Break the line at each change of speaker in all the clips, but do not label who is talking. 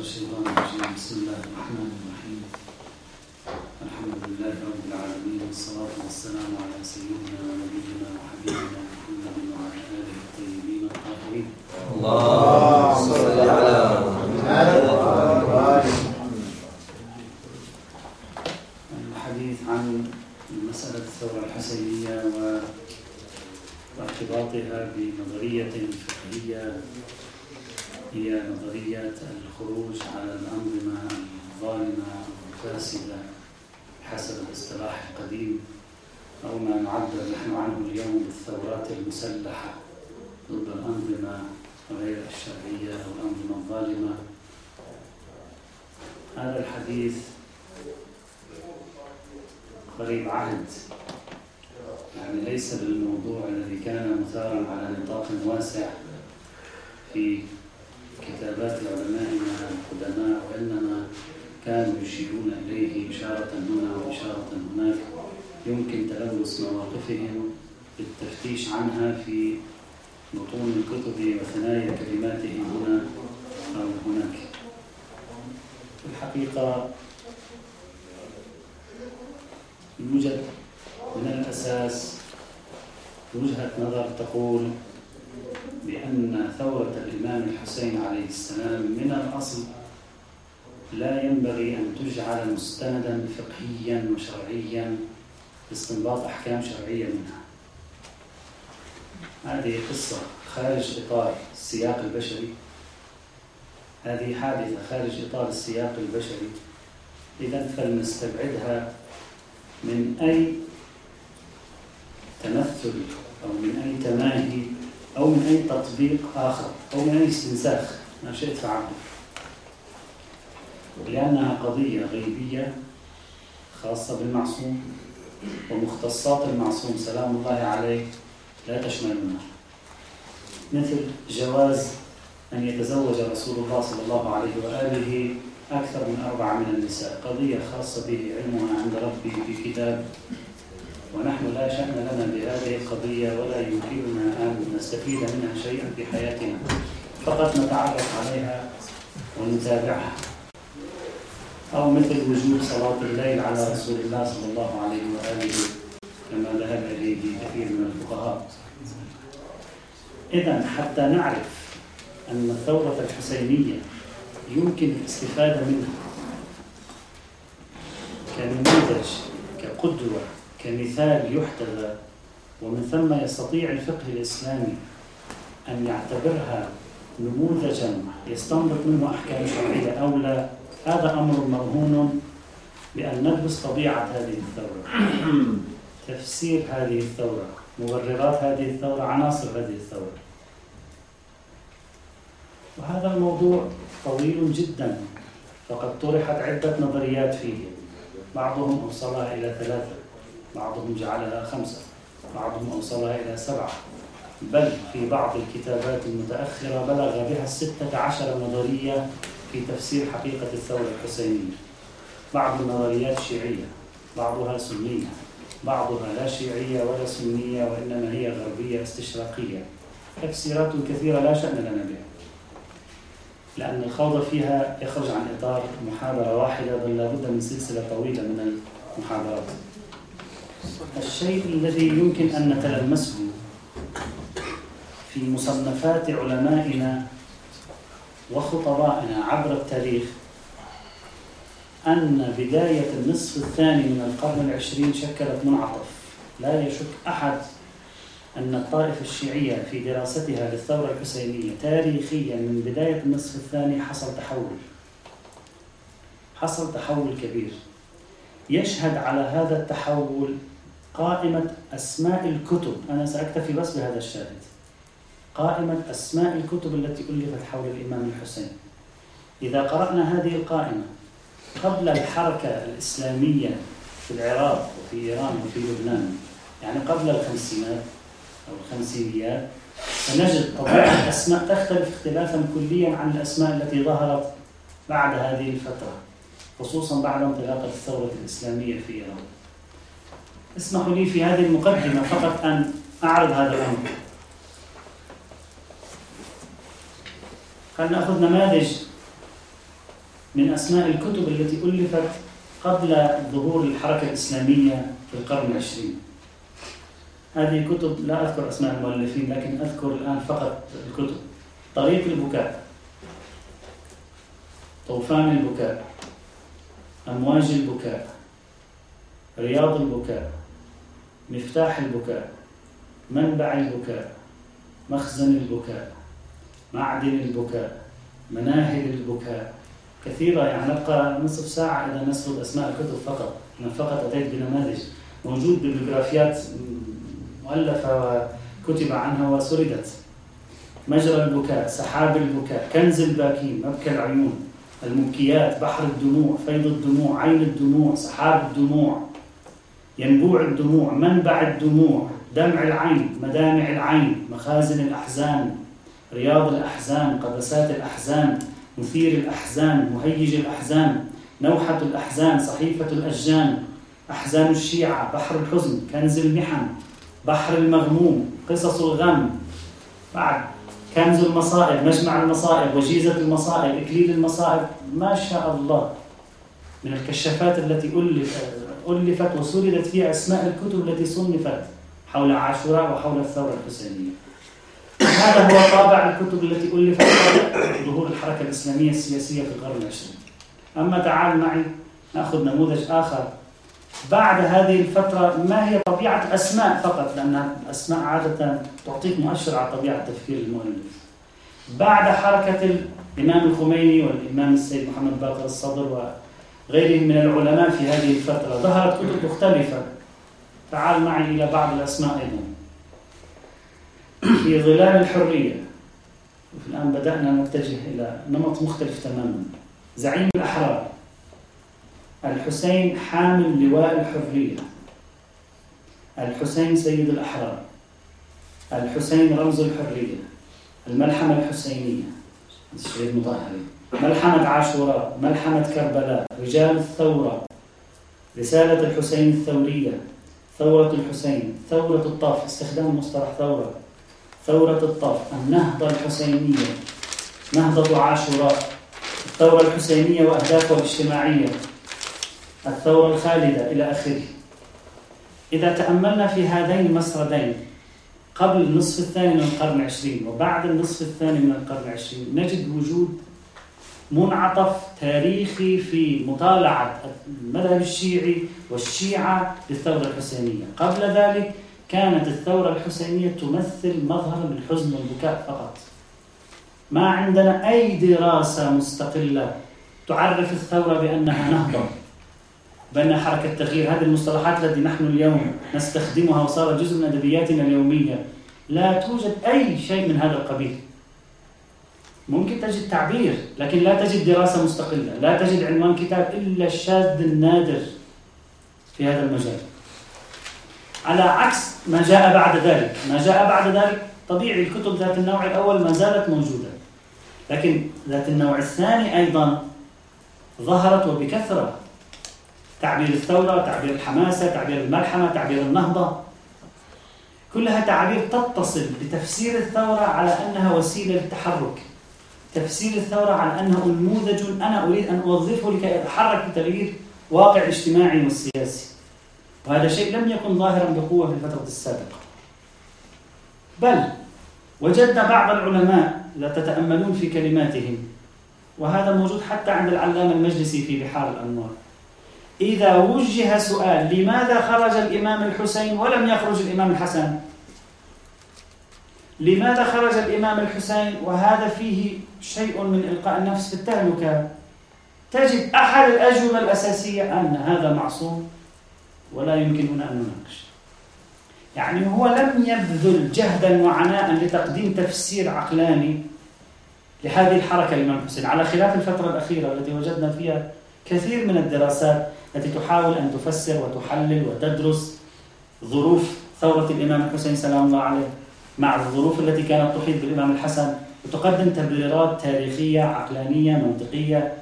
الشيطان الرجيم. بسم الله الرحمن الرحيم. الحمد لله رب العالمين والصلاة والسلام على سيدنا ونبينا وحبيبنا محمد وعلى آله الطيبين الطاهرين.
اللهم صل على محمد.
الحديث عن مسألة الثورة الحسينية وارتباطها بنظرية فقهية هي نظرية الخروج على الأنظمة الظالمة الفاسدة حسب الاصطلاح القديم أو ما نعبر نحن عنه اليوم بالثورات المسلحة ضد الأنظمة غير الشرعية أو الأنظمة الظالمة. هذا الحديث قريب عهد يعني ليس بالموضوع الذي كان مثارا على نطاق واسع في كتابات علمائنا القدماء وإنما كانوا يشيرون إليه إشارة هنا وإشارة هناك. يمكن تلمس مواقفهم بالتفتيش عنها في بطون الكتب وثنايا كلماته هنا أو هناك. في الحقيقة يوجد من الأساس وجهة نظر تقول بأن ثورة الإمام الحسين عليه السلام من الأصل لا ينبغي أن تجعل مستندا فقهيا وشرعيا لاستنباط أحكام شرعية منها. هذه قصة خارج إطار السياق البشري. هذه حادثة خارج إطار السياق البشري. إذا فلنستبعدها من أي تمثل أو من أي تماهي أو من أي تطبيق آخر أو من أي استنساخ ما شئت فعله لأنها قضية غيبية خاصة بالمعصوم ومختصات المعصوم سلام الله عليه لا تشملنا مثل جواز أن يتزوج رسول الله صلى الله عليه وآله أكثر من أربعة من النساء. قضية خاصة به علمها عند ربي في كتاب ونحن لا شأن لنا بهذه القضية ولا يمكننا أن نستفيد منها شيئا في حياتنا. فقط نتعرف عليها ونتابعها. أو مثل وجوب صلاة الليل على رسول الله صلى الله عليه وآله كما ذهب إليه كثير من الفقهاء. إذا حتى نعرف أن الثورة الحسينية يمكن الاستفادة منها كنموذج كقدوة كمثال يحتذى ومن ثم يستطيع الفقه الإسلامي أن يعتبرها نموذجا يستنبط منه أحكام شرعية أو لا هذا أمر مرهون بأن ندرس طبيعة هذه الثورة. تفسير هذه الثورة مبررات هذه الثورة عناصر هذه الثورة. وهذا الموضوع طويل جدا فقد طرحت عدة نظريات فيه بعضهم أوصلها إلى ثلاثة. بعضهم جعلها خمسة بعضهم أوصلها إلى سبعة. بل في بعض الكتابات المتأخرة بلغ بها الستة عشر نظرية في تفسير حقيقة الثورة الحسينية. بعض النظريات شيعية بعضها سنية بعضها لا شيعية ولا سنية وإنما هي غربية استشراقية. تفسيرات كثيرة لا شأن لنا بها. لأن الخوض فيها يخرج عن إطار محاضرة واحدة بل لابد من سلسلة طويلة من المحاضرات. الشيء الذي يمكن أن نتلمسه في مصنفات علمائنا وخطبائنا عبر التاريخ أن بداية النصف الثاني من القرن العشرين شكلت منعطف. لا يشك أحد أن الطائفة الشيعية في دراستها للثورة الحسينية تاريخيا من بداية النصف الثاني حصل تحول. حصل تحول كبير. يشهد على هذا التحول قائمة أسماء الكتب. أنا سأكتفي بس بهذا الشاهد. قائمة أسماء الكتب التي ألفت حول الإمام الحسين. إذا قرأنا هذه القائمة قبل الحركة الإسلامية في العراق وفي إيران وفي لبنان يعني قبل الخمسينات أو الخمسينيات فنجد طبيعة الأسماء تختلف اختلافا كليا عن الأسماء التي ظهرت بعد هذه الفترة خصوصا بعد انطلاقة الثورة الإسلامية في إيران. اسمحوا لي في هذه المقدمة فقط أن أعرض هذا الأمر. خلينا نأخذ نماذج من أسماء الكتب التي ألفت قبل ظهور الحركة الإسلامية في القرن العشرين؟ هذه كتب لا أذكر أسماء المؤلفين لكن أذكر الآن فقط الكتب. طريق البكاء طوفان البكاء أمواج البكاء رياض البكاء. مفتاح البكاء منبع البكاء مخزن البكاء معدن البكاء مناهل البكاء. كثيرة يعني نبقى نصف ساعة إذا نسرد أسماء الكتب فقط. أنا فقط أتيت بنماذج موجود ببيوغرافيات مؤلفة وكتب عنها وسردت. مجرى البكاء سحاب البكاء كنز الباكين مبكى العيون المبكيات بحر الدموع فيض الدموع عين الدموع سحاب الدموع. ينبوع الدموع. منبع الدموع دمع العين مدامع العين مخازن الأحزان رياض الأحزان قبسات الأحزان مثير الأحزان مهيج الأحزان نوحة الأحزان صحيفة الأشجان أحزان الشيعة بحر الحزن كنز المحن بحر المغموم قصص الغم. بعد كنز المصائب مجمع المصائب وجيزة المصائب إكليل المصائب. ما شاء الله. من الكشافات التي ألفت وسردت فيها أسماء الكتب التي صنفت حول عاشوراء وحول الثورة الحسينية. هذا هو طابع الكتب التي ألفت قبل ظهور الحركة الإسلامية السياسية في القرن العشرين. أما تعال معي نأخذ نموذج آخر. بعد هذه الفترة ما هي طبيعة الأسماء فقط؟ لأن الأسماء عادة تعطيك مؤشر على طبيعة تفكير المؤلف. بعد حركة الإمام الخميني والإمام السيد محمد باقر الصدر وغيرهم من العلماء في هذه الفترة. ظهرت كتب مختلفة. تعال معي إلى بعض الأسماء أيضا. في ظلال الحرية. الآن بدأنا نتجه إلى نمط مختلف تماما. زعيم الأحرار. الحسين حامل لواء الحرية. الحسين سيد الأحرار. الحسين رمز الحرية. الملحمة الحسينية. الشهيد مطهري ملحمة عاشوراء ملحمة كربلاء رجال الثورة. رسالة الحسين الثورية ثورة الحسين ثورة الطاف استخدام مصطلح ثورة. ثورة الطاف النهضة الحسينية نهضة عاشوراء. الثورة الحسينية وأهدافها الاجتماعية. الثورة الخالدة إلى آخره. إذا تأملنا في هذين المسردين قبل النصف الثاني من القرن العشرين وبعد النصف الثاني من القرن العشرين نجد وجود منعطف تاريخي في مطالعة المذهب الشيعي والشيعة للثورة الحسينية. قبل ذلك كانت الثورة الحسينية تمثل مظهر الحزن والبكاء فقط. ما عندنا أي دراسة مستقلة تعرف الثورة بأنها نهضة بأن حركة تغيير هذه المصطلحات التي نحن اليوم نستخدمها وصارت جزء من أدبياتنا اليومية. لا توجد أي شيء من هذا القبيل. ممكن تجد تعبير لكن لا تجد دراسة مستقلة لا تجد عنوان كتاب إلا الشاذ النادر في هذا المجال. على عكس ما جاء بعد ذلك. ما جاء بعد ذلك طبيعي الكتب ذات النوع الأول ما زالت موجودة. لكن ذات النوع الثاني أيضا ظهرت وبكثرة. تعبير الثورة تعبير الحماسة تعبير الملحمة تعبير النهضة. كلها تعابير تتصل بتفسير الثورة على أنها وسيلة للتحرك. تفسير الثورة على أنه نموذج أنا أريد أن أوظفه لكي أتحرك لتغيير واقع الاجتماعي والسياسي وهذا شيء لم يكن ظاهرا بقوة في الفترة السابقة. بل وجدنا بعض العلماء لا تتأملون في كلماتهم وهذا موجود حتى عند العلامة المجلسي في بحار الأنوار. إذا وجه سؤال لماذا خرج الإمام الحسين ولم يخرج الإمام الحسن؟ لماذا خرج الإمام الحسين؟ وهذا فيه شيء من إلقاء النفس في التهلكة. تجد أحد الأجوبة الأساسية أن هذا معصوم ولا يمكننا أن نناقش. يعني هو لم يبذل جهدا وعناء لتقديم تفسير عقلاني لهذه الحركة الإمام الحسين على خلاف الفترة الأخيرة التي وجدنا فيها كثير من الدراسات التي تحاول أن تفسر وتحلل وتدرس ظروف ثورة الإمام الحسين سلام الله عليه مع الظروف التي كانت تحيط بالإمام الحسن. وتقدم تبريرات تاريخية عقلانية منطقية.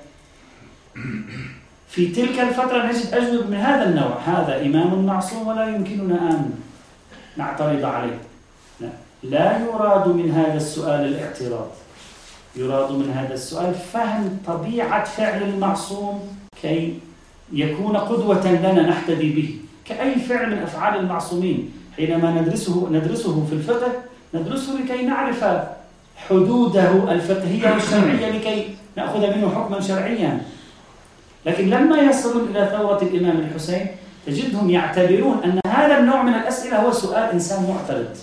في تلك الفترة نجد أجوبة من هذا النوع هذا إمام معصوم ولا يمكننا أن نعترض عليه. لا, يراد من هذا السؤال الاعتراض. يراد من هذا السؤال فهم طبيعة فعل المعصوم كي يكون قدوة لنا نحتدي به. كأي فعل من أفعال المعصومين؟ حينما ندرسه ندرسه في الفقه ندرسه لكي نعرف حدوده الفقهية والشرعية لكي نأخذ منه حكما شرعيا. لكن لما يصلون إلى ثورة الإمام الحسين تجدهم يعتبرون أن هذا النوع من الأسئلة هو سؤال إنسان معترض.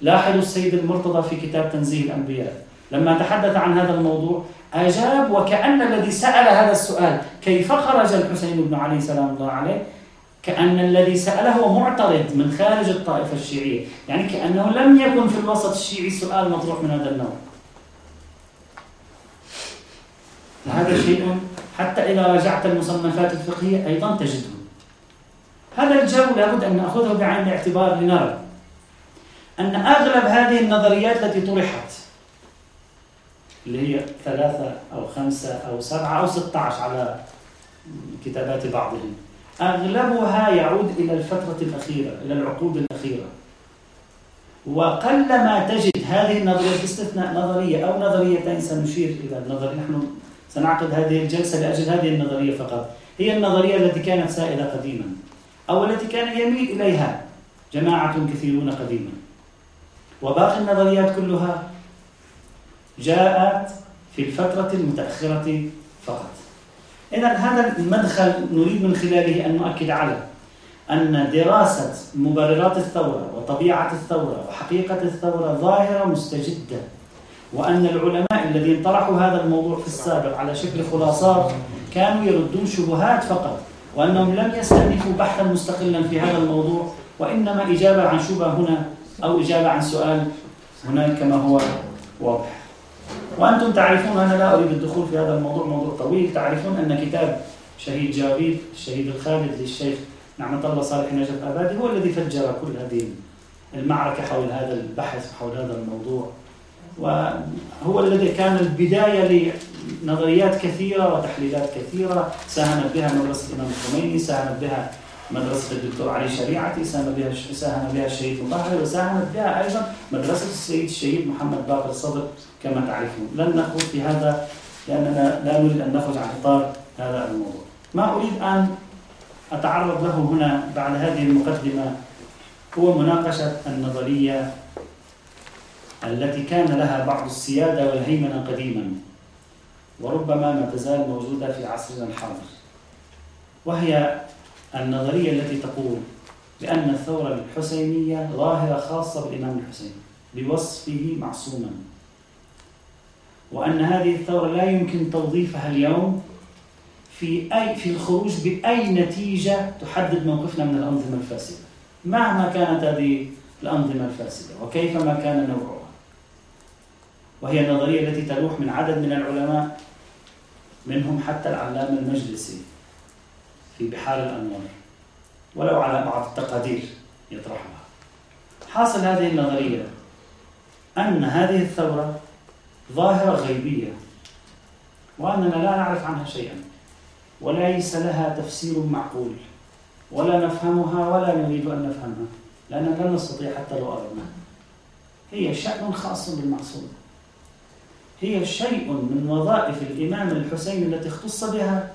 لاحظوا السيد المرتضى في كتاب تنزيه الأنبياء. لما تحدث عن هذا الموضوع أجاب وكأن الذي سأل هذا السؤال كيف خرج الحسين بن علي سلام الله عليه؟ كأن الذي سأله معترض من خارج الطائفة الشيعية. يعني كأنه لم يكن في الوسط الشيعي سؤال مطروح من هذا النوع. هذا شيء حتى إذا راجعت المصنفات الفقهية أيضا تجده. هذا الجو لابد أن نأخذه بعين الاعتبار لنرى أن أغلب هذه النظريات التي طرحت اللي هي ثلاثة أو خمسة أو سبعة أو ستة عشر على كتابات بعضهم أغلبها يعود إلى الفترة الأخيرة إلى العقود الأخيرة. وقلما تجد هذه النظرية باستثناء نظرية أو نظريتين سنشير إلى النظرية نحن سنعقد هذه الجلسة لأجل هذه النظرية فقط. هي النظرية التي كانت سائدة قديما أو التي كان يميل إليها جماعة كثيرون قديما. وباقي النظريات كلها جاءت في الفترة المتأخرة فقط. إذا هذا المدخل نريد من خلاله أن نؤكد على أن دراسة مبررات الثورة وطبيعة الثورة وحقيقة الثورة ظاهرة مستجدة وأن العلماء الذين طرحوا هذا الموضوع في السابق على شكل خلاصات كانوا يردون شبهات فقط وأنهم لم يستأنفوا بحثا مستقلا في هذا الموضوع وإنما إجابة عن شبهة هنا أو إجابة عن سؤال هناك كما هو واضح. وأنتم تعرفون أنا لا أريد الدخول في هذا الموضوع موضوع طويل. تعرفون أن كتاب شهيد جاويد الشهيد الخالد للشيخ نعمة الله صالح نجف أبادي هو الذي فجر كل هذه المعركة حول هذا البحث حول هذا الموضوع. وهو الذي كان البداية لنظريات كثيرة وتحليلات كثيرة. ساهمت بها مدرسة الإمام الخميني ساهمت بها مدرسة الدكتور علي شريعتي ساهم بها ساهم بها الشهيد مطهر وساهمت بها أيضا مدرسة السيد الشهيد محمد باقر الصدر كما تعرفون. لن نخوض في هذا لأننا لا نريد أن نخرج عن إطار هذا الموضوع. ما أريد أن أتعرض له هنا بعد هذه المقدمة هو مناقشة النظرية التي كان لها بعض السيادة والهيمنة قديما وربما ما تزال موجودة في عصرنا الحاضر وهي النظرية التي تقول بأن الثورة الحسينية ظاهرة خاصة بالإمام الحسين بوصفه معصوما. وأن هذه الثورة لا يمكن توظيفها اليوم في أي في الخروج بأي نتيجة تحدد موقفنا من الأنظمة الفاسدة. مهما كانت هذه الأنظمة الفاسدة وكيفما كان نوعها. وهي النظرية التي تلوح من عدد من العلماء منهم حتى العلامة المجلسي. في بحار الأنوار ولو على بعض التقادير يطرحها. حاصل هذه النظرية أن هذه الثورة ظاهرة غيبية وأننا لا نعرف عنها شيئا وليس لها تفسير معقول ولا نفهمها ولا نريد أن نفهمها لأننا لا نستطيع حتى لو أردنا. هي شأن خاص بالمعصوم. هي شيء من وظائف الإمام الحسين التي اختص بها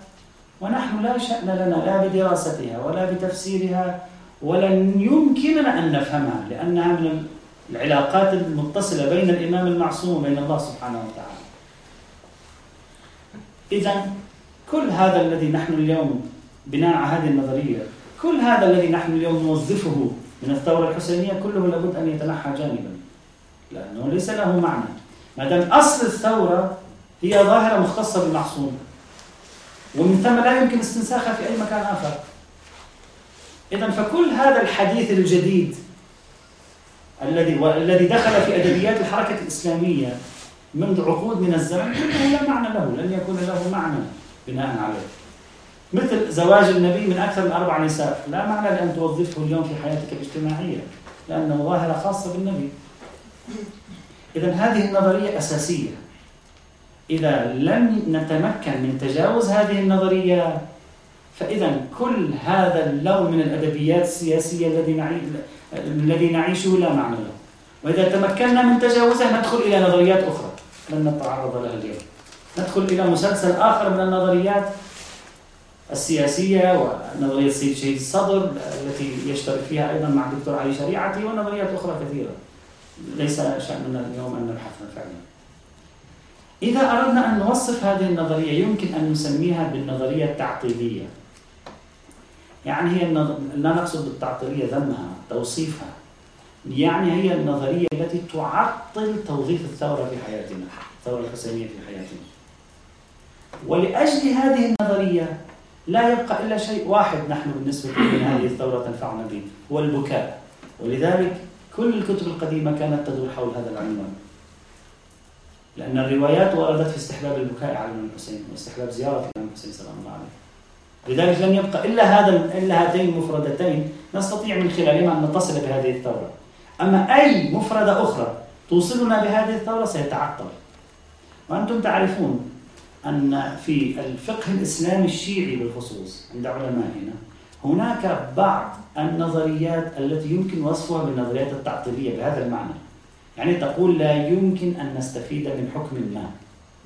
ونحن لا شأن لنا لا بدراستها ولا بتفسيرها ولن يمكننا أن نفهمها لأنها من العلاقات المتصلة بين الإمام المعصوم وبين الله سبحانه وتعالى. إذا كل هذا الذي نحن اليوم بناء على هذه النظرية كل هذا الذي نحن اليوم نوظفه من الثورة الحسينية كله لابد أن يتنحى جانبا. لأنه ليس له معنى. ما دام أصل الثورة هي ظاهرة مختصة بالمعصوم ومن ثم لا يمكن استنساخها في أي مكان آخر. إذا فكل هذا الحديث الجديد الذي والذي دخل في أدبيات الحركة الإسلامية منذ عقود من الزمن كله لا معنى له لن يكون له معنى بناء عليه. مثل زواج النبي من أكثر من أربع نساء لا معنى لأن توظفه اليوم في حياتك الاجتماعية لأنه ظاهرة خاصة بالنبي. إذا هذه النظرية أساسية. إذا لم نتمكن من تجاوز هذه النظرية فإذا كل هذا اللون من الأدبيات السياسية الذي الذي نعيشه لا معنى له. وإذا تمكنا من تجاوزها ندخل إلى نظريات أخرى. لن نتعرض لها اليوم. ندخل إلى مسلسل آخر من النظريات السياسية ونظرية السيد شهيد الصدر التي يشترك فيها أيضا مع الدكتور علي شريعتي ونظريات أخرى كثيرة. ليس شأننا اليوم أن نبحث فعلا إذا أردنا أن نوصف هذه النظرية يمكن أن نسميها بالنظرية التعطيلية. يعني هي النظ... لا نقصد بالتعطيلية ذمها توصيفها. يعني هي النظرية التي تعطل توظيف الثورة في حياتنا الثورة الحسينية في حياتنا. ولأجل هذه النظرية لا يبقى إلا شيء واحد نحن بالنسبة لنا هذه الثورة تنفعنا به هو البكاء. ولذلك كل الكتب القديمة كانت تدور حول هذا العنوان. لأن الروايات وردت في استحباب البكاء على الإمام الحسين واستحباب زيارة الإمام الحسين سلام الله عليه لذلك لن يبقى إلا هذا إلا هاتين المفردتين نستطيع من خلالهما أن نتصل بهذه الثورة. أما أي مفردة أخرى توصلنا بهذه الثورة سيتعطل. وأنتم تعرفون أن في الفقه الإسلامي الشيعي بالخصوص عند علمائنا هناك بعض النظريات التي يمكن وصفها بالنظريات التعطيلية بهذا المعنى. يعني تقول لا يمكن أن نستفيد من حكم ما.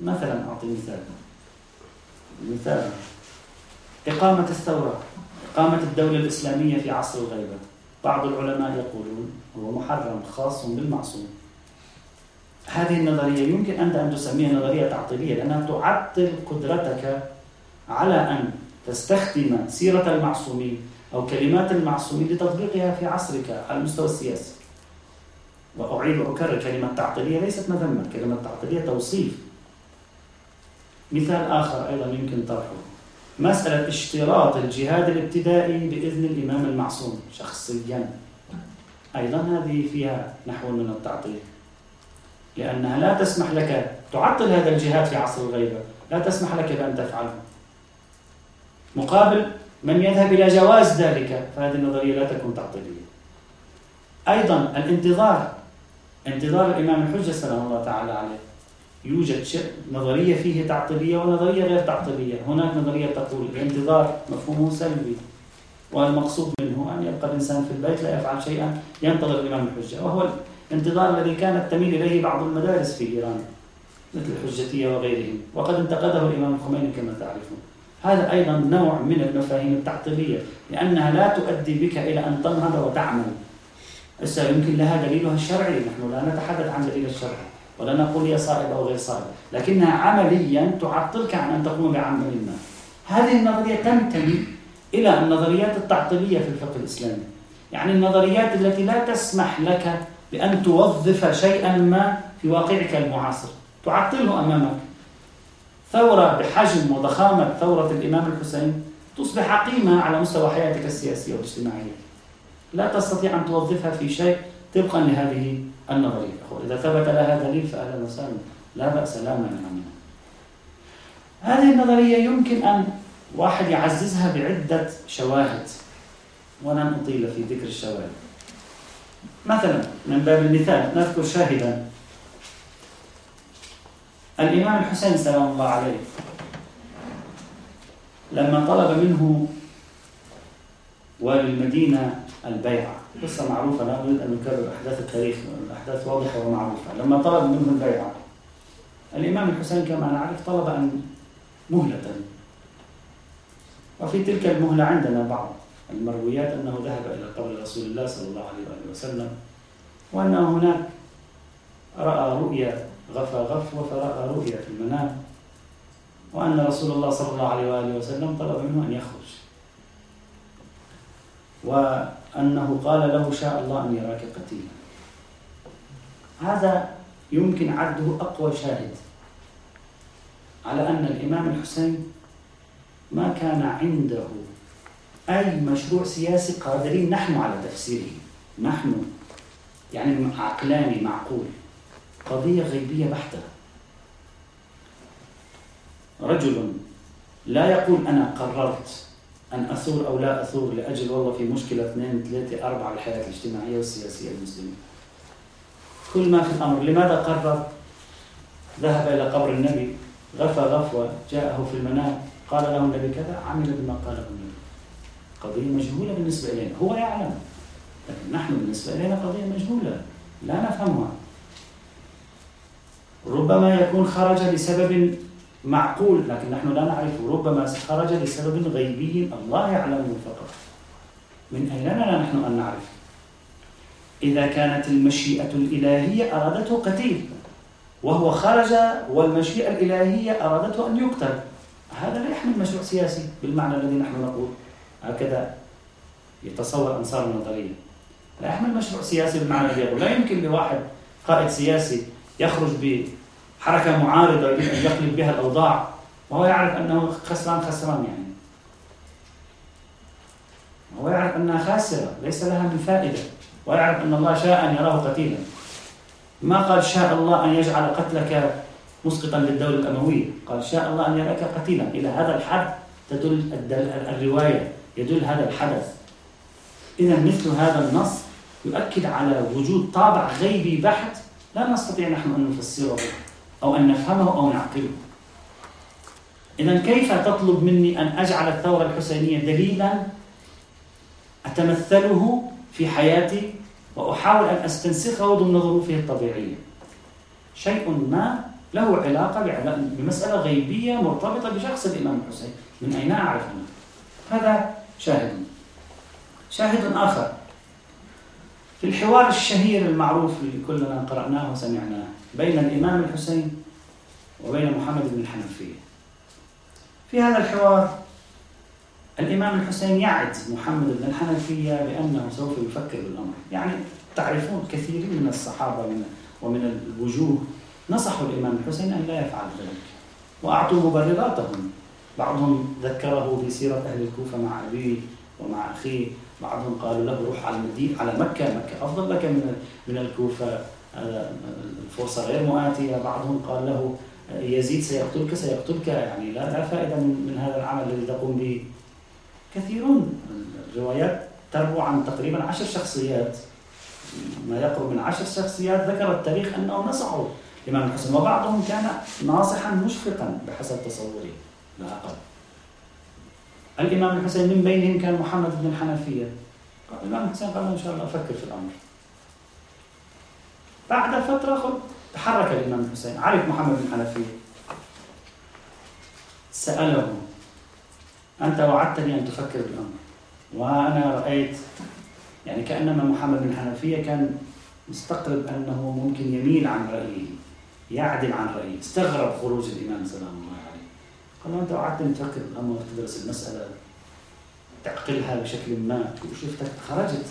مثلا أعطي مثال. مثال. إقامة الثورة. إقامة الدولة الإسلامية في عصر الغيبة. بعض العلماء يقولون هو محرم خاص بالمعصوم. هذه النظرية يمكن أنت أن تسميها نظرية تعطيلية لأنها تعطل قدرتك على أن تستخدم سيرة المعصومين أو كلمات المعصومين لتطبيقها في عصرك على المستوى السياسي. وأعيد وأكرر كلمة تعطيلية ليست مذمة كلمة تعطيلية توصيف. مثال آخر أيضا يمكن طرحه. مسألة اشتراط الجهاد الابتدائي بإذن الإمام المعصوم شخصيا. أيضا هذه فيها نحو من التعطيل. لأنها لا تسمح لك تعطل هذا الجهاد في عصر الغيبة. لا تسمح لك بأن تفعله. مقابل من يذهب إلى جواز ذلك فهذه النظرية لا تكون تعطيلية. أيضا الانتظار انتظار الإمام الحجة سلام الله تعالى عليه. يوجد نظرية فيه تعطيلية ونظرية غير تعطيلية. هناك نظرية تقول الانتظار مفهومه سلبي والمقصود منه أن يبقى الإنسان في البيت لا يفعل شيئا ينتظر الإمام الحجة. وهو الانتظار الذي كانت تميل إليه بعض المدارس في إيران مثل الحجتية وغيرهم. وقد انتقده الإمام الخميني كما تعرفون. هذا أيضا نوع من المفاهيم التعطيلية لأنها لا تؤدي بك إلى أن تنهض وتعمل. هسه يمكن لها دليلها الشرعي نحن لا نتحدث عن دليل الشرع ولا نقول هي صائبة أو غير صائبة لكنها عمليا تعطلك عن أن تقوم بعمل ما. هذه النظرية تنتمي إلى النظريات التعطيلية في الفقه الإسلامي. يعني النظريات التي لا تسمح لك بأن توظف شيئا ما في واقعك المعاصر. تعطله أمامك. ثورة بحجم وضخامة ثورة الإمام الحسين تصبح عقيمة على مستوى حياتك السياسية والاجتماعية. لا تستطيع أن توظفها في شيء طبقا لهذه النظرية. إذا ثبت لها دليل فأهلا وسهلا. لا بأس لا مانع منها هذه النظرية يمكن أن واحد يعززها بعدة شواهد ولن أطيل في ذكر الشواهد. مثلا من باب المثال نذكر شاهدا. الإمام الحسين سلام الله عليه لما طلب منه والي المدينة البيعة. قصة معروفة لا أريد أن نكرر أحداث التاريخ الأحداث واضحة ومعروفة. لما طلب منه البيعة الإمام الحسين كما نعرف طلب أن مهلة. وفي تلك المهلة عندنا بعض المرويات أنه ذهب إلى قبر رسول الله صلى الله عليه وآله وسلم وأنه هناك رأى رؤيا غفى غفوة فرأى رؤيا في المنام وأن رسول الله صلى الله عليه وآله وسلم طلب منه أن يخرج. وأنه قال له شاء الله أن يراك قتيلا. هذا يمكن عده أقوى شاهد على أن الإمام الحسين ما كان عنده أي مشروع سياسي قادرين نحن على تفسيره. نحن يعني عقلاني معقول. قضية غيبية بحتة. رجل لا يقول أنا قررت أن أثور أو لا أثور لأجل والله في مشكلة اثنين ثلاثة أربعة الحياة الاجتماعية والسياسية المسلمة. كل ما في الأمر لماذا قرر؟ ذهب إلى قبر النبي غفى غفوة جاءه في المنام قال له النبي كذا عمل بما قاله النبي. قضية مجهولة بالنسبة إلينا. هو يعلم لكن نحن بالنسبة إلينا قضية مجهولة لا نفهمها. ربما يكون خرج لسبب معقول لكن نحن لا نعرفه. ربما خرج لسبب غيبي الله يعلمه فقط. من أين لنا نحن أن نعرف إذا كانت المشيئة الإلهية أرادته قتيل وهو خرج والمشيئة الإلهية أرادته أن يقتل. هذا لا يحمل مشروع سياسي بالمعنى الذي نحن نقول. هكذا يتصور أنصار النظرية لا يحمل مشروع سياسي بالمعنى الذي يقول. لا يمكن لواحد قائد سياسي يخرج بحركة معارضة يريد يقلب بها الأوضاع. وهو يعرف أنه خسران خسران يعني. هو يعرف أنها خاسرة ليس لها من فائدة. ويعرف أن الله شاء أن يراه قتيلا. ما قال شاء الله أن يجعل قتلك مسقطا للدولة الأموية؟ قال شاء الله أن يراك قتيلا. إلى هذا الحد تدل الرواية. يدل هذا الحدث. إذا مثل هذا النص يؤكد على وجود طابع غيبي بحت لا نستطيع نحن أن نفسره. أو أن نفهمه أو نعقله. إذا كيف تطلب مني أن أجعل الثورة الحسينية دليلا أتمثله في حياتي وأحاول أن أستنسخه ضمن ظروفه الطبيعية؟ شيء ما له علاقة بمسألة غيبية مرتبطة بشخص الإمام الحسين. من أين أعرف؟ أنا هذا شاهد. شاهد آخر. في الحوار الشهير المعروف اللي كلنا قرأناه وسمعناه بين الإمام الحسين وبين محمد بن الحنفية. في هذا الحوار الإمام الحسين يعد محمد بن الحنفية بأنه سوف يفكر بالأمر. يعني تعرفون كثير من الصحابة ومن الوجوه نصحوا الإمام الحسين أن لا يفعل ذلك. وأعطوا مبرراتهم بعضهم ذكره في سيرة أهل الكوفة مع أبيه ومع أخيه. بعضهم قالوا له روح على المدينة على مكة. مكة أفضل لك من من الكوفة. الفرصة غير مؤاتية. بعضهم قال له يزيد سيقتلك سيقتلك. يعني لا فائدة من, هذا العمل الذي تقوم به. كثيرون الروايات تروى عن تقريبا عشر شخصيات. ما يقرب من عشر شخصيات ذكر التاريخ أنه نصحوا الإمام الحسين وبعضهم كان ناصحا مشفقا بحسب تصوري لا أقل. الإمام الحسين من بينهم كان محمد بن الحنفية الإمام الحسين قال إن شاء الله أفكر في الأمر. بعد فترة تحرك الإمام الحسين. عرف محمد بن الحنفية سأله أنت وعدتني أن تفكر بالأمر وأنا رأيت يعني كأنما محمد بن الحنفية كان مستقرب أنه ممكن يميل عن رأيه يعدل عن رأيه استغرب خروج الإمام سلام الله عليه قال له أنت وعدتني تفكر بالأمر تدرس المسألة تعقلها بشكل ما وشفتك خرجت.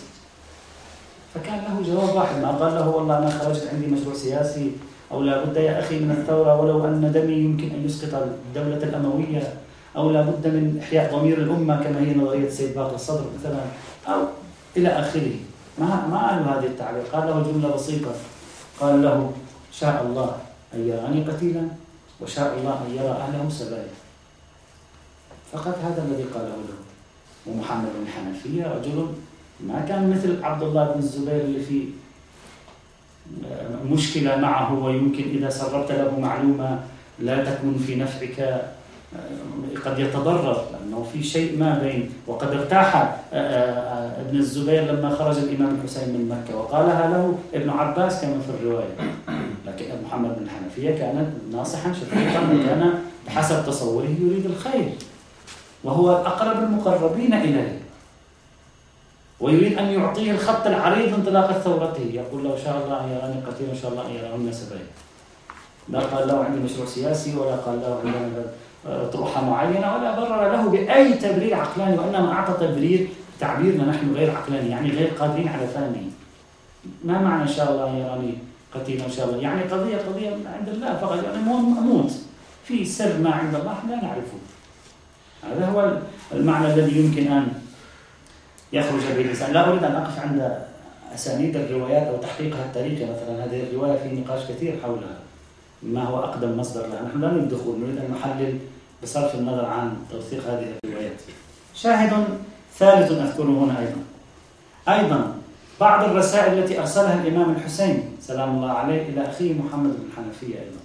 فكان له جواب واحد ما قال له والله أنا خرجت عندي مشروع سياسي أو لابد يا أخي من الثورة ولو أن دمي يمكن أن يسقط الدولة الأموية أو لابد من إحياء ضمير الأمة كما هي نظرية السيد باقر الصدر مثلا أو إلى آخره. ما ما قال هذه التعبير قال له جملة بسيطة. قال له شاء الله أن يراني قتيلا وشاء الله أن يرى أهله سبايا. فقط هذا الذي قاله له. ومحمد بن حنفية رجل ما كان مثل عبد الله بن الزبير اللي في مشكلة معه ويمكن إذا سربت له معلومة لا تكون في نفعك قد يتضرر لأنه في شيء ما بين. وقد ارتاح آه، آه، ابن الزبير لما خرج الإمام الحسين من مكة وقالها له ابن عباس كما في الرواية. لكن محمد بن حنفية كان ناصحا شفيقا وكان بحسب تصوره يريد الخير وهو أقرب المقربين إليه. ويريد أن يعطيه الخط العريض انطلاق ثورته. يقول له شاء الله يراني قتيل إن شاء الله يراني سبعين. لا قال له عندي مشروع سياسي ولا قال له عندنا طروحة معينة ولا برر له بأي تبرير عقلاني وإنما أعطى تبرير تعبيرنا نحن غير عقلاني يعني غير قادرين على فهمه. ما معنى إن شاء الله يراني قتيل إن شاء الله؟ يعني قضية قضية عند الله فقط يعني أموت في سر ما عند الله لا نعرفه. هذا هو المعنى الذي يمكن أن يخرج به الإنسان لا أريد أن أقف عند أسانيد الروايات أو تحقيقها التاريخي مثلا. هذه الرواية في نقاش كثير حولها. ما هو أقدم مصدر لها؟ نحن لا نريد الدخول نريد أن نحلل بصرف النظر عن توثيق هذه الروايات. شاهد ثالث أذكره هنا أيضا. أيضا بعض الرسائل التي أرسلها الإمام الحسين سلام الله عليه إلى أخيه محمد بن الحنفية أيضا.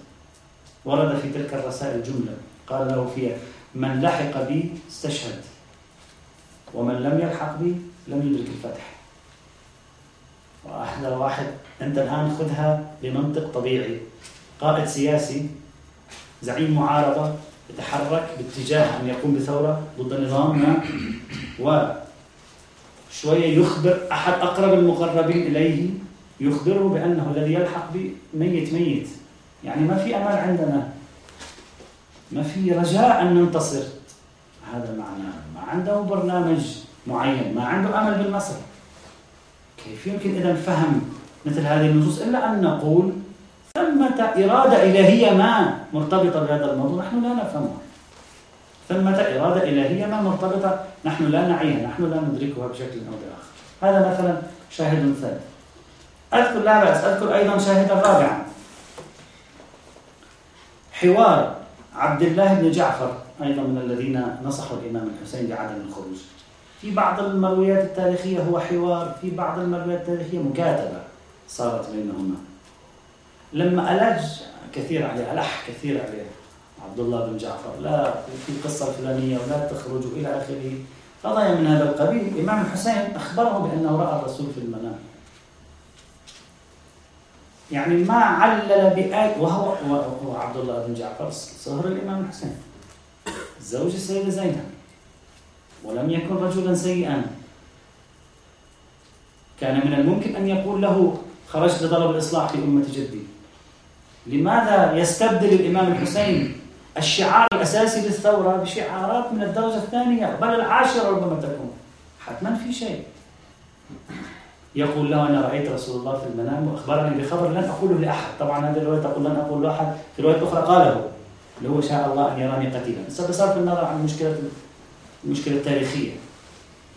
ورد في تلك الرسائل جملة. قال له فيها من لحق بي استشهد. ومن لم يلحق بي لم يدرك الفتح. واحدة واحد أنت الآن خذها بمنطق طبيعي. قائد سياسي زعيم معارضة يتحرك باتجاه أن يقوم بثورة ضد النظام ما وشوية يخبر أحد أقرب المقربين إليه يخبره بأنه الذي يلحق بميت ميت. يعني ما في أمل عندنا. ما في رجاء أن ننتصر. هذا معناه ما عنده برنامج معين ما عنده أمل بالنصر كيف يمكن إذا فهم مثل هذه النصوص؟ إلا أن نقول ثمة إرادة إلهية ما مرتبطة بهذا الموضوع نحن لا نفهمها. ثمة إرادة إلهية ما مرتبطة نحن لا نعيها نحن لا ندركها بشكل أو بآخر. هذا مثلا شاهد ثالث أذكر لا بأس أذكر أيضا شاهدا رابعا حوار عبد الله بن جعفر. أيضا من الذين نصحوا الإمام الحسين بعدم الخروج. في بعض المرويات التاريخية هو حوار في بعض المرويات التاريخية مكاتبة صارت بينهما. لما ألج كثير عليه ألح كثير عليه عبد الله بن جعفر لا في القصة الفلانية ولا تخرجوا إلى آخره. قضايا من هذا القبيل. الإمام الحسين أخبره بأنه رأى الرسول في المنام. يعني ما علل بآية وهو وهو عبد الله بن جعفر صهر الإمام الحسين. زوج السيدة زينب ولم يكن رجلا سيئا. كان من الممكن أن يقول له خرجت لطلب الإصلاح في أمة جدي. لماذا يستبدل الإمام الحسين الشعار الأساسي للثورة بشعارات من الدرجة الثانية؟ بل العاشرة ربما تكون. حتما في شيء. يقول له أنا رأيت رسول الله في المنام وأخبرني بخبر لن أقوله لأحد. طبعا هذه الرواية تقول لن أقول لأحد. في رواية أخرى قاله اللي هو شاء الله أن يراني قتيلا. بصرف النظر عن المشكلة المشكلة التاريخية.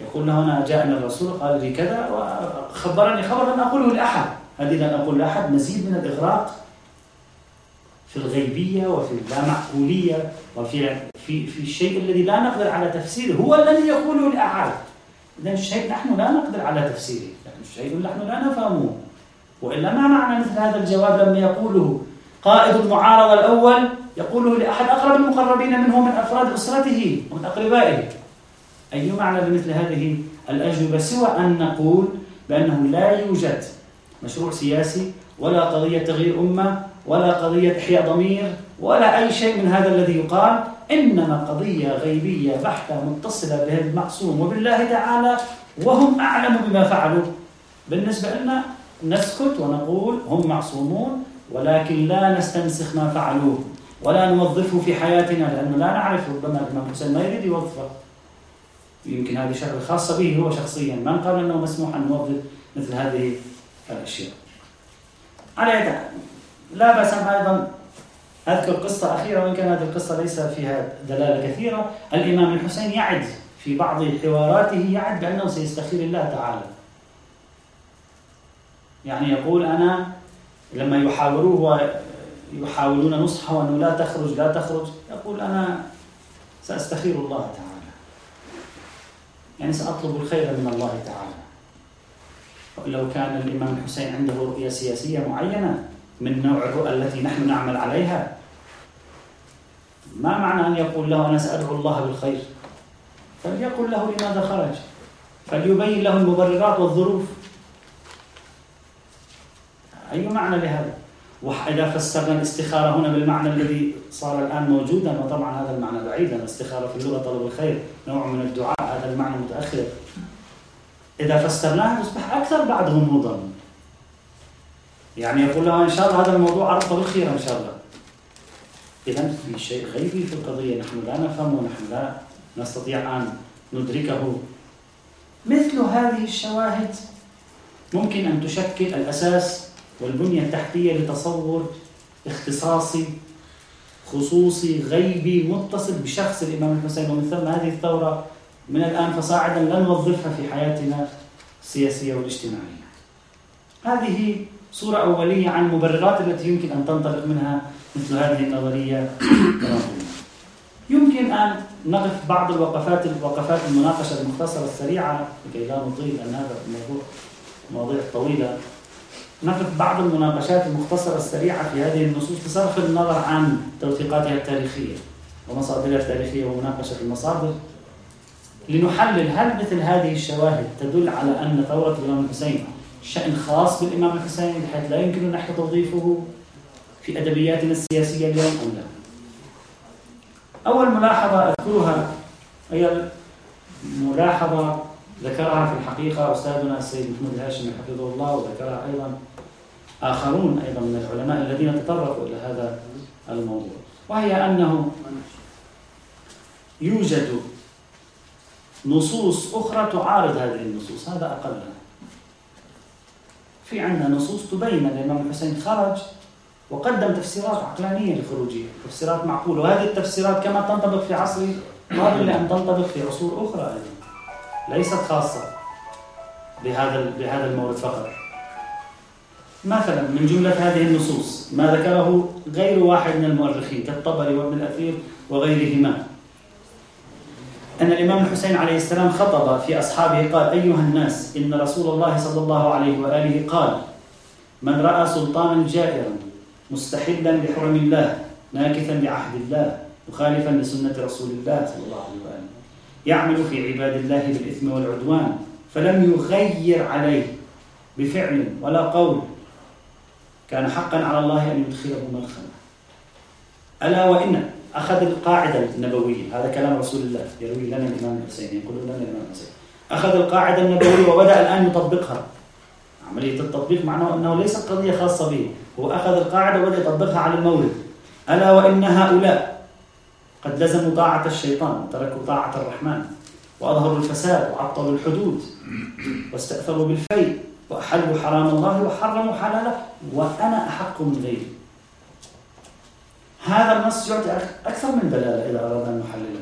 يقول له أنا جاءني الرسول قال لي كذا وخبرني خبر لن أقوله لأحد. هذه لن أقول لأحد مزيد من الإغراق في الغيبية وفي اللامعقولية وفي في في الشيء الذي لا نقدر على تفسيره. هو الذي يقوله لأحد. إذا الشيء نحن لا نقدر على تفسيره. لكن الشيء نحن لا نفهمه. وإلا ما معنى مثل هذا الجواب لما يقوله قائد المعارضة الأول؟ يقوله لأحد أقرب المقربين منه من أفراد أسرته ومن أقربائه. أي معنى لمثل هذه الأجوبة سوى أن نقول بأنه لا يوجد مشروع سياسي ولا قضية تغيير أمة ولا قضية إحياء ضمير ولا أي شيء من هذا الذي يقال. إنما قضية غيبية بحتة متصلة به المعصوم وبالله تعالى وهم أعلم بما فعلوا. بالنسبة لنا نسكت ونقول هم معصومون ولكن لا نستنسخ ما فعلوه. ولا نوظفه في حياتنا لأنه لا نعرف ربما الإمام حسين ما يريد يوظفه. يمكن هذه شغلة خاصة به هو شخصيا. ما قال أنه مسموح أن نوظف مثل هذه الأشياء؟ على لا بأس أيضا أذكر قصة أخيرة وإن كان هذه القصة ليس فيها دلالة كثيرة. الإمام الحسين يعد في بعض حواراته يعد بأنه سيستخير الله تعالى. يعني يقول أنا لما يحاوروه يحاولون نصحه أنه لا تخرج لا تخرج. يقول أنا سأستخير الله تعالى. يعني سأطلب الخير من الله تعالى. لو كان الإمام الحسين عنده رؤية سياسية معينة من نوع الرؤى التي نحن نعمل عليها ما معنى أن يقول له أنا سأدعو الله بالخير؟ فليقل له لماذا خرج. فليبين له المبررات والظروف. أي معنى لهذا؟ وإذا فسرنا الاستخارة هنا بالمعنى الذي صار الآن موجودا وطبعا هذا المعنى بعيدا الاستخارة في اللغة طلب الخير نوع من الدعاء هذا المعنى متأخر. إذا فسرناه يصبح أكثر بعد غموضا يعني يقول له إن شاء الله هذا الموضوع عرضه بالخير إن شاء الله. إذا في شيء غيبي في القضية نحن لا نفهمه نحن لا نستطيع أن ندركه. مثل هذه الشواهد ممكن أن تشكل الأساس والبنية التحتية لتصور اختصاصي خصوصي غيبي متصل بشخص الإمام الحسين. ومن ثم هذه الثورة من الآن فصاعدا لن نوظفها في حياتنا السياسية والاجتماعية. هذه صورة أولية عن المبررات التي يمكن أن تنطلق منها مثل هذه النظرية. يمكن أن نقف بعض الوقفات الوقفات المناقشة المختصرة السريعة لكي لا نطيل أن هذا الموضوع مواضيع طويلة. نقف بعض المناقشات المختصرة السريعة في هذه النصوص بصرف النظر عن توثيقاتها التاريخية ومصادرها التاريخية ومناقشة المصادر لنحلل هل مثل هذه الشواهد تدل على أن ثورة الإمام الحسين شأن خاص بالإمام الحسين بحيث لا يمكن نحن توظيفه في أدبياتنا السياسية اليوم أم لا؟ أول ملاحظة أذكرها هي ملاحظة ذكرها في الحقيقة أستاذنا السيد محمود الهاشمي حفظه الله وذكرها أيضا آخرون أيضا من العلماء الذين تطرقوا إلى هذا الموضوع وهي أنه يوجد نصوص أخرى تعارض هذه النصوص هذا أقلها في عندنا نصوص تبين أن الإمام الحسين خرج وقدم تفسيرات عقلانية لخروجه تفسيرات معقولة وهذه التفسيرات كما تنطبق في عصره قابل لأن تنطبق في عصور أخرى أيضا. ليست خاصة بهذا بهذا المورد فقط. مثلا من جملة هذه النصوص ما ذكره غير واحد من المؤرخين كالطبري وابن الأثير وغيرهما. أن الإمام الحسين عليه السلام خطب في أصحابه قال أيها الناس إن رسول الله صلى الله عليه وآله قال من رأى سلطانا جائرا مستحلا بحرم الله ناكثا بعهد الله مخالفا لسنة رسول الله صلى الله عليه وآله. يعمل في عباد الله بالإثم والعدوان فلم يغير عليه بفعل ولا قول. كان حقا على الله أن يدخله مدخلا ألا وإن أخذ القاعدة النبوية هذا كلام رسول الله يروي لنا الإمام الحسين يقول لنا الإمام الحسين. أخذ القاعدة النبوية وبدأ الآن يطبقها. عملية التطبيق معناه أنه ليست قضية خاصة به هو أخذ القاعدة وبدأ يطبقها على المورد ألا وإن هؤلاء قد لزموا طاعة الشيطان وتركوا طاعة الرحمن وأظهروا الفساد وعطلوا الحدود واستأثروا بالفيء وأحلوا حرام الله وحرموا حلاله وأنا أحق من غيري. هذا النص يعطي أكثر من دلالة إذا أردنا أن نحلله.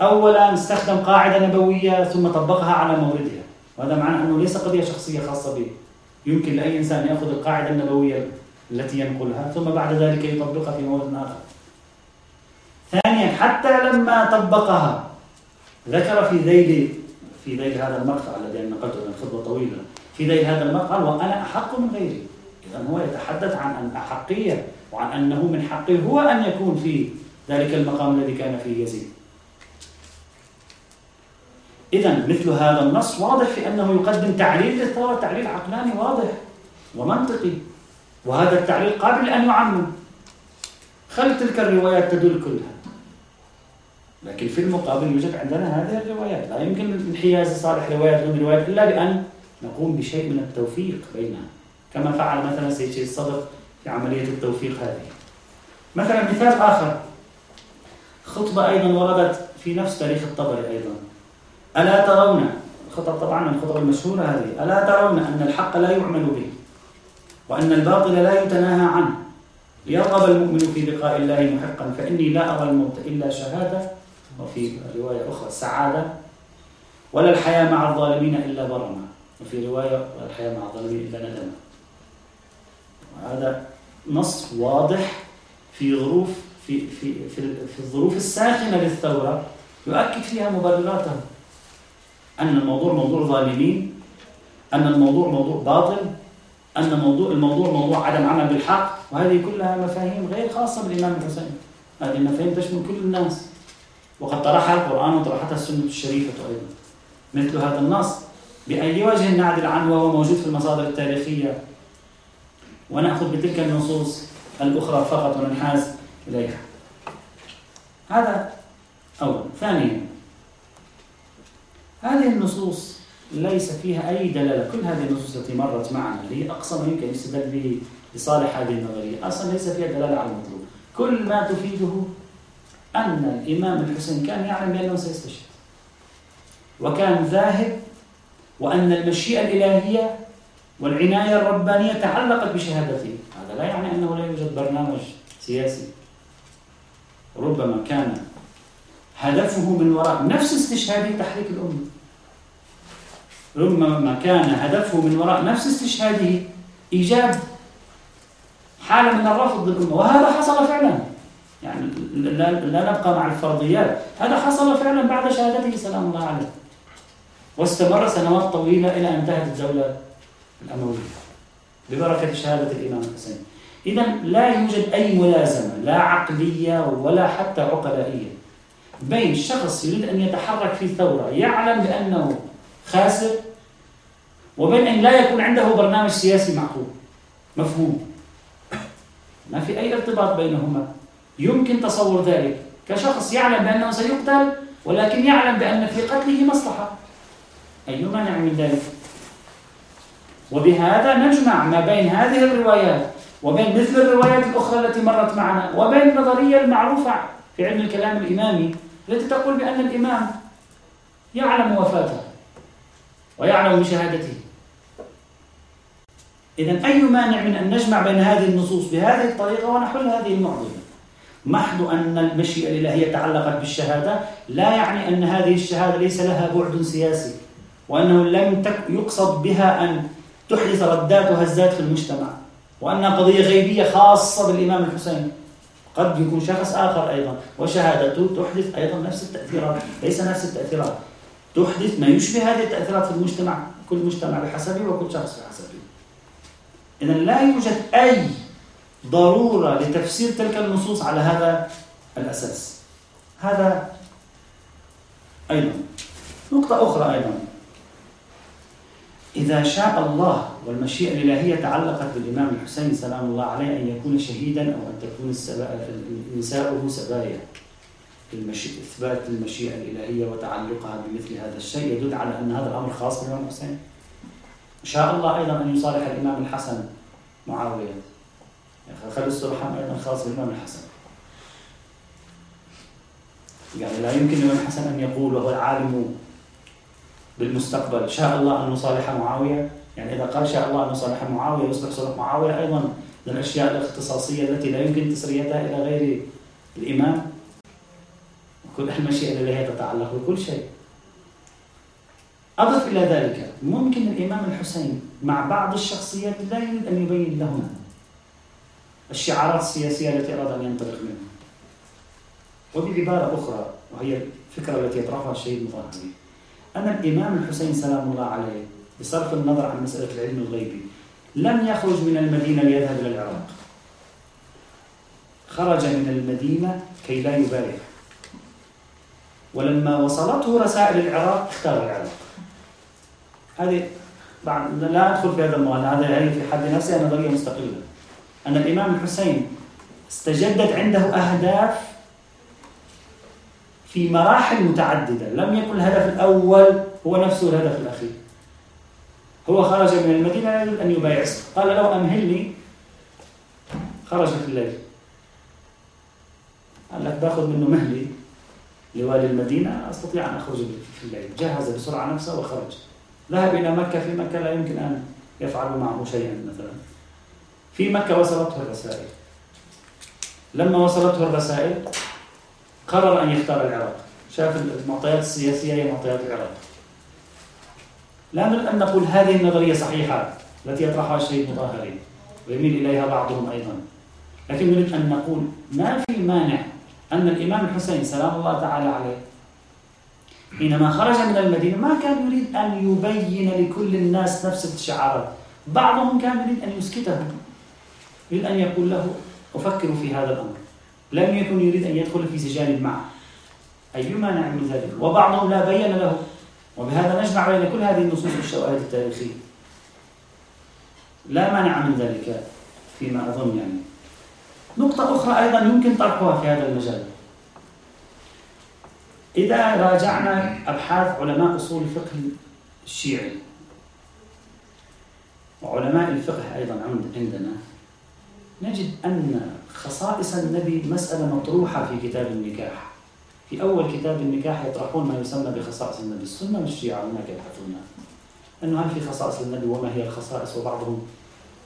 أولا استخدم قاعدة نبوية ثم طبقها على موردها. وهذا معنى أنه ليس قضية شخصية خاصة به. يمكن لأي إنسان يأخذ القاعدة النبوية التي ينقلها ثم بعد ذلك يطبقها في مورد آخر. ثانيا حتى لما طبقها ذكر في ذيل في ذيل هذا المقطع الذي نقلته من خطبة طويلة في ذيل هذا المقطع وأنا أحق من غيري. إذا هو يتحدث عن الأحقية وعن أنه من حقه هو أن يكون في ذلك المقام الذي كان فيه يزيد. إذا مثل هذا النص واضح في أنه يقدم تعليل للثورة تعليل عقلاني واضح ومنطقي. وهذا التعليل قابل أن يعمم. خل تلك الروايات تدل كلها. لكن في المقابل يوجد عندنا هذه الروايات. لا يمكن انحياز صالح روايات ضد روايات إلا بأن نقوم بشيء من التوفيق بينها. كما فعل مثلا سيد شيخ الصدر في عملية التوفيق هذه. مثلا مثال آخر. خطبة أيضا وردت في نفس تاريخ الطبري أيضا. ألا ترون خطب طبعا من الخطب المشهورة هذه. ألا ترون أن الحق لا يعمل به وأن الباطل لا يتناهى عنه. ليرغب المؤمن في لقاء الله محقا فإني لا أرى الموت إلا شهادة وفي رواية أخرى سعادة ولا الحياة مع الظالمين إلا برما وفي رواية الحياة مع الظالمين إلا ندما هذا نص واضح في ظروف في في في, في الظروف الساخنة للثورة يؤكد فيها مبرراته. أن الموضوع موضوع ظالمين أن الموضوع موضوع باطل أن موضوع الموضوع موضوع عدم عمل بالحق. وهذه كلها مفاهيم غير خاصة بالإمام الحسين. هذه المفاهيم تشمل كل الناس. وقد طرحها القرآن وطرحتها السنة الشريفة أيضا. مثل هذا النص بأي وجه نعدل عنه وهو موجود في المصادر التاريخية؟ ونأخذ بتلك النصوص الأخرى فقط وننحاز إليها. هذا أولا. ثانيا هذه النصوص ليس فيها أي دلالة. كل هذه النصوص التي مرت معنا اللي هي أقصى ما يمكن يستدل به لصالح هذه النظرية أصلا ليس فيها دلالة على المطلوب. كل ما تفيده أن الإمام الحسين كان يعلم بأنه سيستشهد. وكان ذاهب وأن المشيئة الإلهية والعناية الربانية تعلقت بشهادته. هذا لا يعني أنه لا يوجد برنامج سياسي. ربما كان هدفه من وراء نفس استشهاده تحريك الأمة. ربما كان هدفه من وراء نفس استشهاده إيجاد حالة من الرفض للأمة. وهذا حصل فعلا. يعني لا نبقى مع الفرضيات. هذا حصل فعلا بعد شهادته سلام الله عليه. واستمر سنوات طويلة إلى أن انتهت الدولة الأموية ببركة شهادة الإمام الحسين. إذا لا يوجد أي ملازمة لا عقلية ولا حتى عقلائية بين شخص يريد أن يتحرك في ثورة يعلم بأنه خاسر وبين أن لا يكون عنده برنامج سياسي معقول مفهوم. ما في أي ارتباط بينهما. يمكن تصور ذلك. كشخص يعلم بأنه سيقتل ولكن يعلم بأن في قتله مصلحة. أي مانع من ذلك؟ وبهذا نجمع ما بين هذه الروايات وبين مثل الروايات الأخرى التي مرت معنا وبين النظرية المعروفة في علم الكلام الإمامي التي تقول بأن الإمام يعلم وفاته ويعلم بشهادته إذا أي مانع من أن نجمع بين هذه النصوص بهذه الطريقة ونحل هذه المعضلة. محض أن المشيئة الإلهية تعلقت بالشهادة لا يعني أن هذه الشهادة ليس لها بعد سياسي وأنه لم يقصد بها أن تحدث ردات وهزات في المجتمع وأنها قضية غيبية خاصة بالإمام الحسين. قد يكون شخص آخر أيضا وشهادته تحدث أيضا نفس التأثيرات ليس نفس التأثيرات. تحدث ما يشبه هذه التأثيرات في المجتمع كل مجتمع بحسبه وكل شخص بحسبه. إذا لا يوجد أي ضرورة لتفسير تلك النصوص على هذا الأساس. هذا أيضا. نقطة أخرى أيضا. إذا شاء الله والمشيئة الإلهية تعلقت بالإمام الحسين سلام الله عليه أن يكون شهيدا أو أن تكون نساؤه سبايا إثبات المشيئة الإلهية وتعلقها بمثل هذا الشيء يدل على أن هذا الأمر خاص بالإمام الحسين. شاء الله أيضا أن يصالح الإمام الحسن معاوية. خلي السرحان أيضا خاص بالإمام الحسن يعني لا يمكن للإمام الحسن أن يقول وهو العالم بالمستقبل شاء الله أن نصالح معاوية. يعني إذا قال شاء الله أن نصالح معاوية يصبح صلح معاوية أيضا من الأشياء الاختصاصية التي لا يمكن تسريتها إلى غير الإمام كل المشيئة التي تتعلق بكل شيء. أضف إلى ذلك ممكن الإمام الحسين مع بعض الشخصيات لا يريد أن يبين لهم الشعارات السياسية التي أراد أن ينطلق منها. وبعبارة أخرى وهي الفكرة التي يطرحها الشهيد المظاهري أن الإمام الحسين سلام الله عليه بصرف النظر عن مسألة العلم الغيبي لم يخرج من المدينة ليذهب إلى العراق. خرج من المدينة كي لا يبايع ولما وصلته رسائل العراق اختار العراق. هذه لا أدخل في هذا الموضوع هذا هي في حد نفسها نظرية مستقلة أن الإمام الحسين استجدت عنده أهداف في مراحل متعددة. لم يكن الهدف الأول هو نفسه الهدف الأخير. هو خرج من المدينة أن يبايع قال له أمهلني. خرج في الليل. قال لك باخذ منه مهلي لوالي المدينة أستطيع أن أخرج في الليل. جهز بسرعة نفسه وخرج. ذهب إلى مكة في مكة لا يمكن أن يفعل معه شيئا مثلا. في مكة وصلته الرسائل. لما وصلته الرسائل قرر أن يختار العراق. شاف المعطيات السياسية هي معطيات العراق. لا نريد أن نقول هذه النظرية صحيحة التي يطرحها الشيخ مطهري ويميل إليها بعضهم أيضا. لكن نريد أن نقول ما في مانع أن الإمام الحسين سلام الله تعالى عليه حينما خرج من المدينة ما كان يريد أن يبين لكل الناس نفس الشعارات. بعضهم كان يريد أن يسكته يريد أن يقول له أفكر في هذا الأمر. لم يكن يريد أن يدخل في سجال معه. أي مانع من ذلك؟ وبعضهم لا بين له. وبهذا نجمع بين كل هذه النصوص والشواهد التاريخية. لا مانع من ذلك فيما أظن يعني. نقطة أخرى أيضا يمكن طرحها في هذا المجال. إذا راجعنا أبحاث علماء أصول الفقه الشيعي وعلماء الفقه أيضا عندنا نجد أن خصائص النبي مسألة مطروحة في كتاب النكاح. في أول كتاب النكاح يطرحون ما يسمى بخصائص النبي. السنة والشيعة هناك يبحثون أنه هل في خصائص للنبي وما هي الخصائص؟ وبعضهم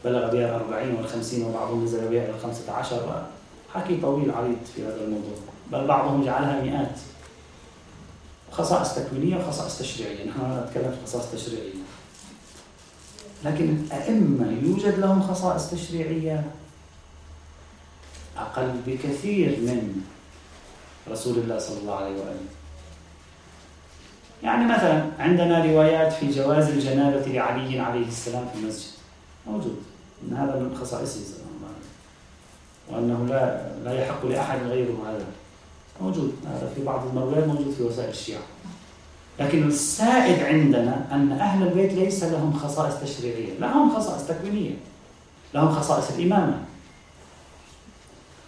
بلغ بها الأربعين والخمسين وبعضهم نزل بها إلى الخمسة عشر. حكي طويل عريض في هذا الموضوع. بل بعضهم جعلها مئات. خصائص تكوينية وخصائص تشريعية. نحن نتكلم في خصائص تشريعية. لكن الأئمة يوجد لهم خصائص تشريعية؟ أقل بكثير من رسول الله صلى الله عليه وآله. يعني مثلا عندنا روايات في جواز الجنابة لعلي عليه السلام في المسجد. موجود. أن هذا من خصائصه صلى الله عليه وأنه لا لا يحق لأحد غيره هذا. موجود. هذا في بعض المرويات موجود في وسائل الشيعة. لكن السائد عندنا أن أهل البيت ليس لهم خصائص تشريعية. لهم خصائص تكوينية. لهم خصائص الإمامة.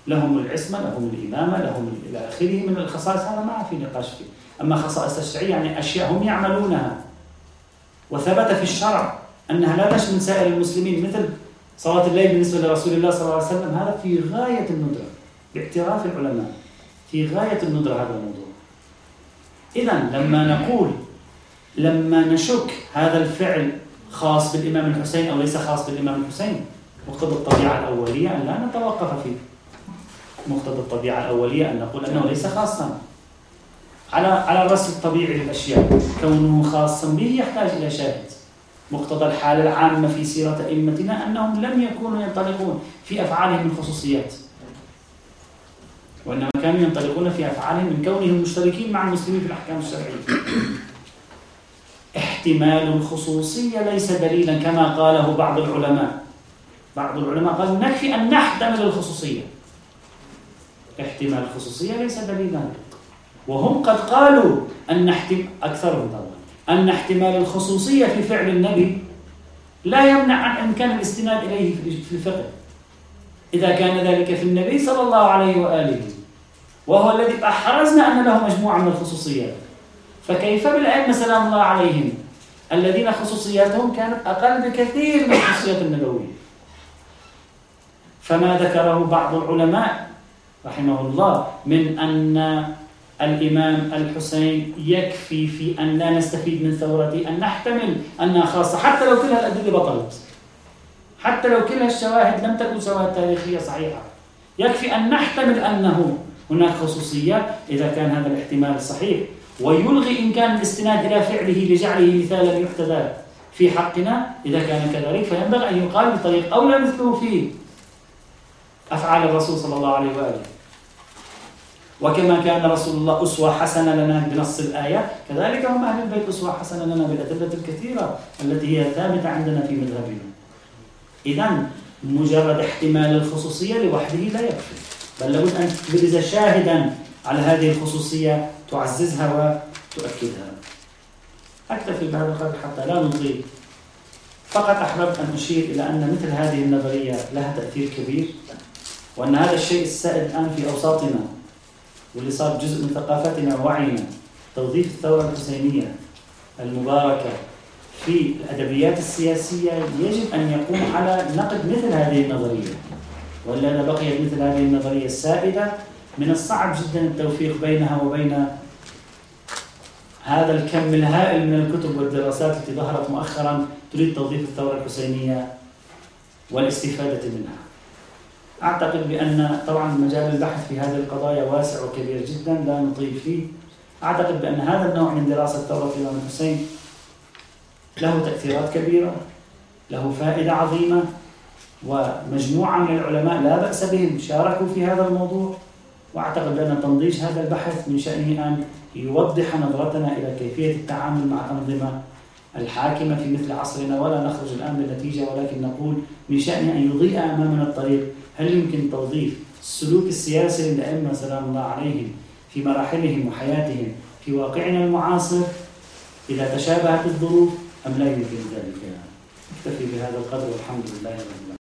لهم العصمة لهم الإمامة لهم إلى آخره من الخصائص. هذا ما في نقاش فيه. أما خصائص تشريعية يعني أشياء هم يعملونها. وثبت في الشرع أنها لا تشمل سائر المسلمين مثل صلاة الليل بالنسبة لرسول الله صلى الله عليه وسلم. هذا في غاية الندرة باعتراف العلماء في غاية الندرة هذا الموضوع. إذا لما نقول لما نشك هذا الفعل خاص بالإمام الحسين أو ليس خاص بالإمام الحسين مقتضى الطبيعة الأولية أن لا نتوقف فيه. مقتضى الطبيعة الأولية أن نقول أنه ليس خاصا. على على الرسم الطبيعي للأشياء. كونه خاصا به يحتاج إلى شاهد. مقتضى الحالة العامة في سيرة أئمتنا أنهم لم يكونوا ينطلقون في أفعالهم من خصوصيات وإنما كانوا ينطلقون في أفعالهم من كونهم مشتركين مع المسلمين في الأحكام الشرعية. احتمال الخصوصية ليس دليلا كما قاله بعض العلماء. بعض العلماء قالوا نكفي أن نحتمل الخصوصية. احتمال الخصوصية ليس دليلا. وهم قد قالوا أن احتمال أكثرهم طبعا. أن احتمال الخصوصية في فعل النبي لا يمنع عن إمكان الاستناد إليه في الفقه. إذا كان ذلك في النبي صلى الله عليه وآله. وهو الذي أحرزنا أن له مجموعة من الخصوصيات. فكيف بالأئمة سلام الله عليهم؟ الذين خصوصياتهم كانت أقل بكثير من الخصوصيات النبوية. فما ذكره بعض العلماء رحمه الله من أن الإمام الحسين يكفي في أن لا نستفيد من ثورته أن نحتمل أنها خاصة حتى لو كل الأدلة بطلت. حتى لو كل الشواهد لم تكن شواهد تاريخية صحيحة. يكفي أن نحتمل أنه هناك خصوصية إذا كان هذا الاحتمال صحيح. ويلغي إمكان الاستناد إلى فعله لجعله مثالا يحتذى في حقنا إذا كان كذلك. فينبغي أن يقال بطريق أولى مثله في أفعال الرسول صلى الله عليه وآله. وكما كان رسول الله أسوة حسنة لنا بنص الآية كذلك هم أهل البيت أسوة حسنة لنا بالأدلة الكثيرة التي هي ثابتة عندنا في مذهبنا. إذا مجرد احتمال الخصوصية لوحده لا يكفي. بل لابد أن تبرز شاهدا على هذه الخصوصية تعززها وتؤكدها. أكتفي بهذا القدر حتى لا نطيل. فقط أحببت أن أشير إلى أن مثل هذه النظرية لها تأثير كبير. وأن هذا الشيء السائد الآن في أوساطنا واللي صار جزء من ثقافتنا ووعينا توظيف الثورة الحسينية المباركة في الأدبيات السياسية يجب أن يقوم على نقد مثل هذه النظرية. وإلا إذا بقيت مثل هذه النظرية السائدة من الصعب جدا التوفيق بينها وبين هذا الكم الهائل من الكتب والدراسات التي ظهرت مؤخرا تريد توظيف الثورة الحسينية والاستفادة منها. أعتقد بأن طبعا مجال البحث في هذه القضايا واسع وكبير جدا لا نطيل فيه. أعتقد بأن هذا النوع من دراسة ثورة الإمام الحسين له تأثيرات كبيرة له فائدة عظيمة ومجموعة من العلماء لا بأس بهم شاركوا في هذا الموضوع. وأعتقد بأن تنضيج هذا البحث من شأنه أن يوضح نظرتنا إلى كيفية التعامل مع الأنظمة الحاكمة في مثل عصرنا. ولا نخرج الآن بالنتيجة ولكن نقول من شأنه أن يضيء أمامنا الطريق هل يمكن توظيف السلوك السياسي للأئمة سلام الله عليهم في مراحلهم وحياتهم في واقعنا المعاصر إذا تشابهت الظروف أم لا يمكن ذلك؟ اكتفي بهذا القدر والحمد لله رب العالمين.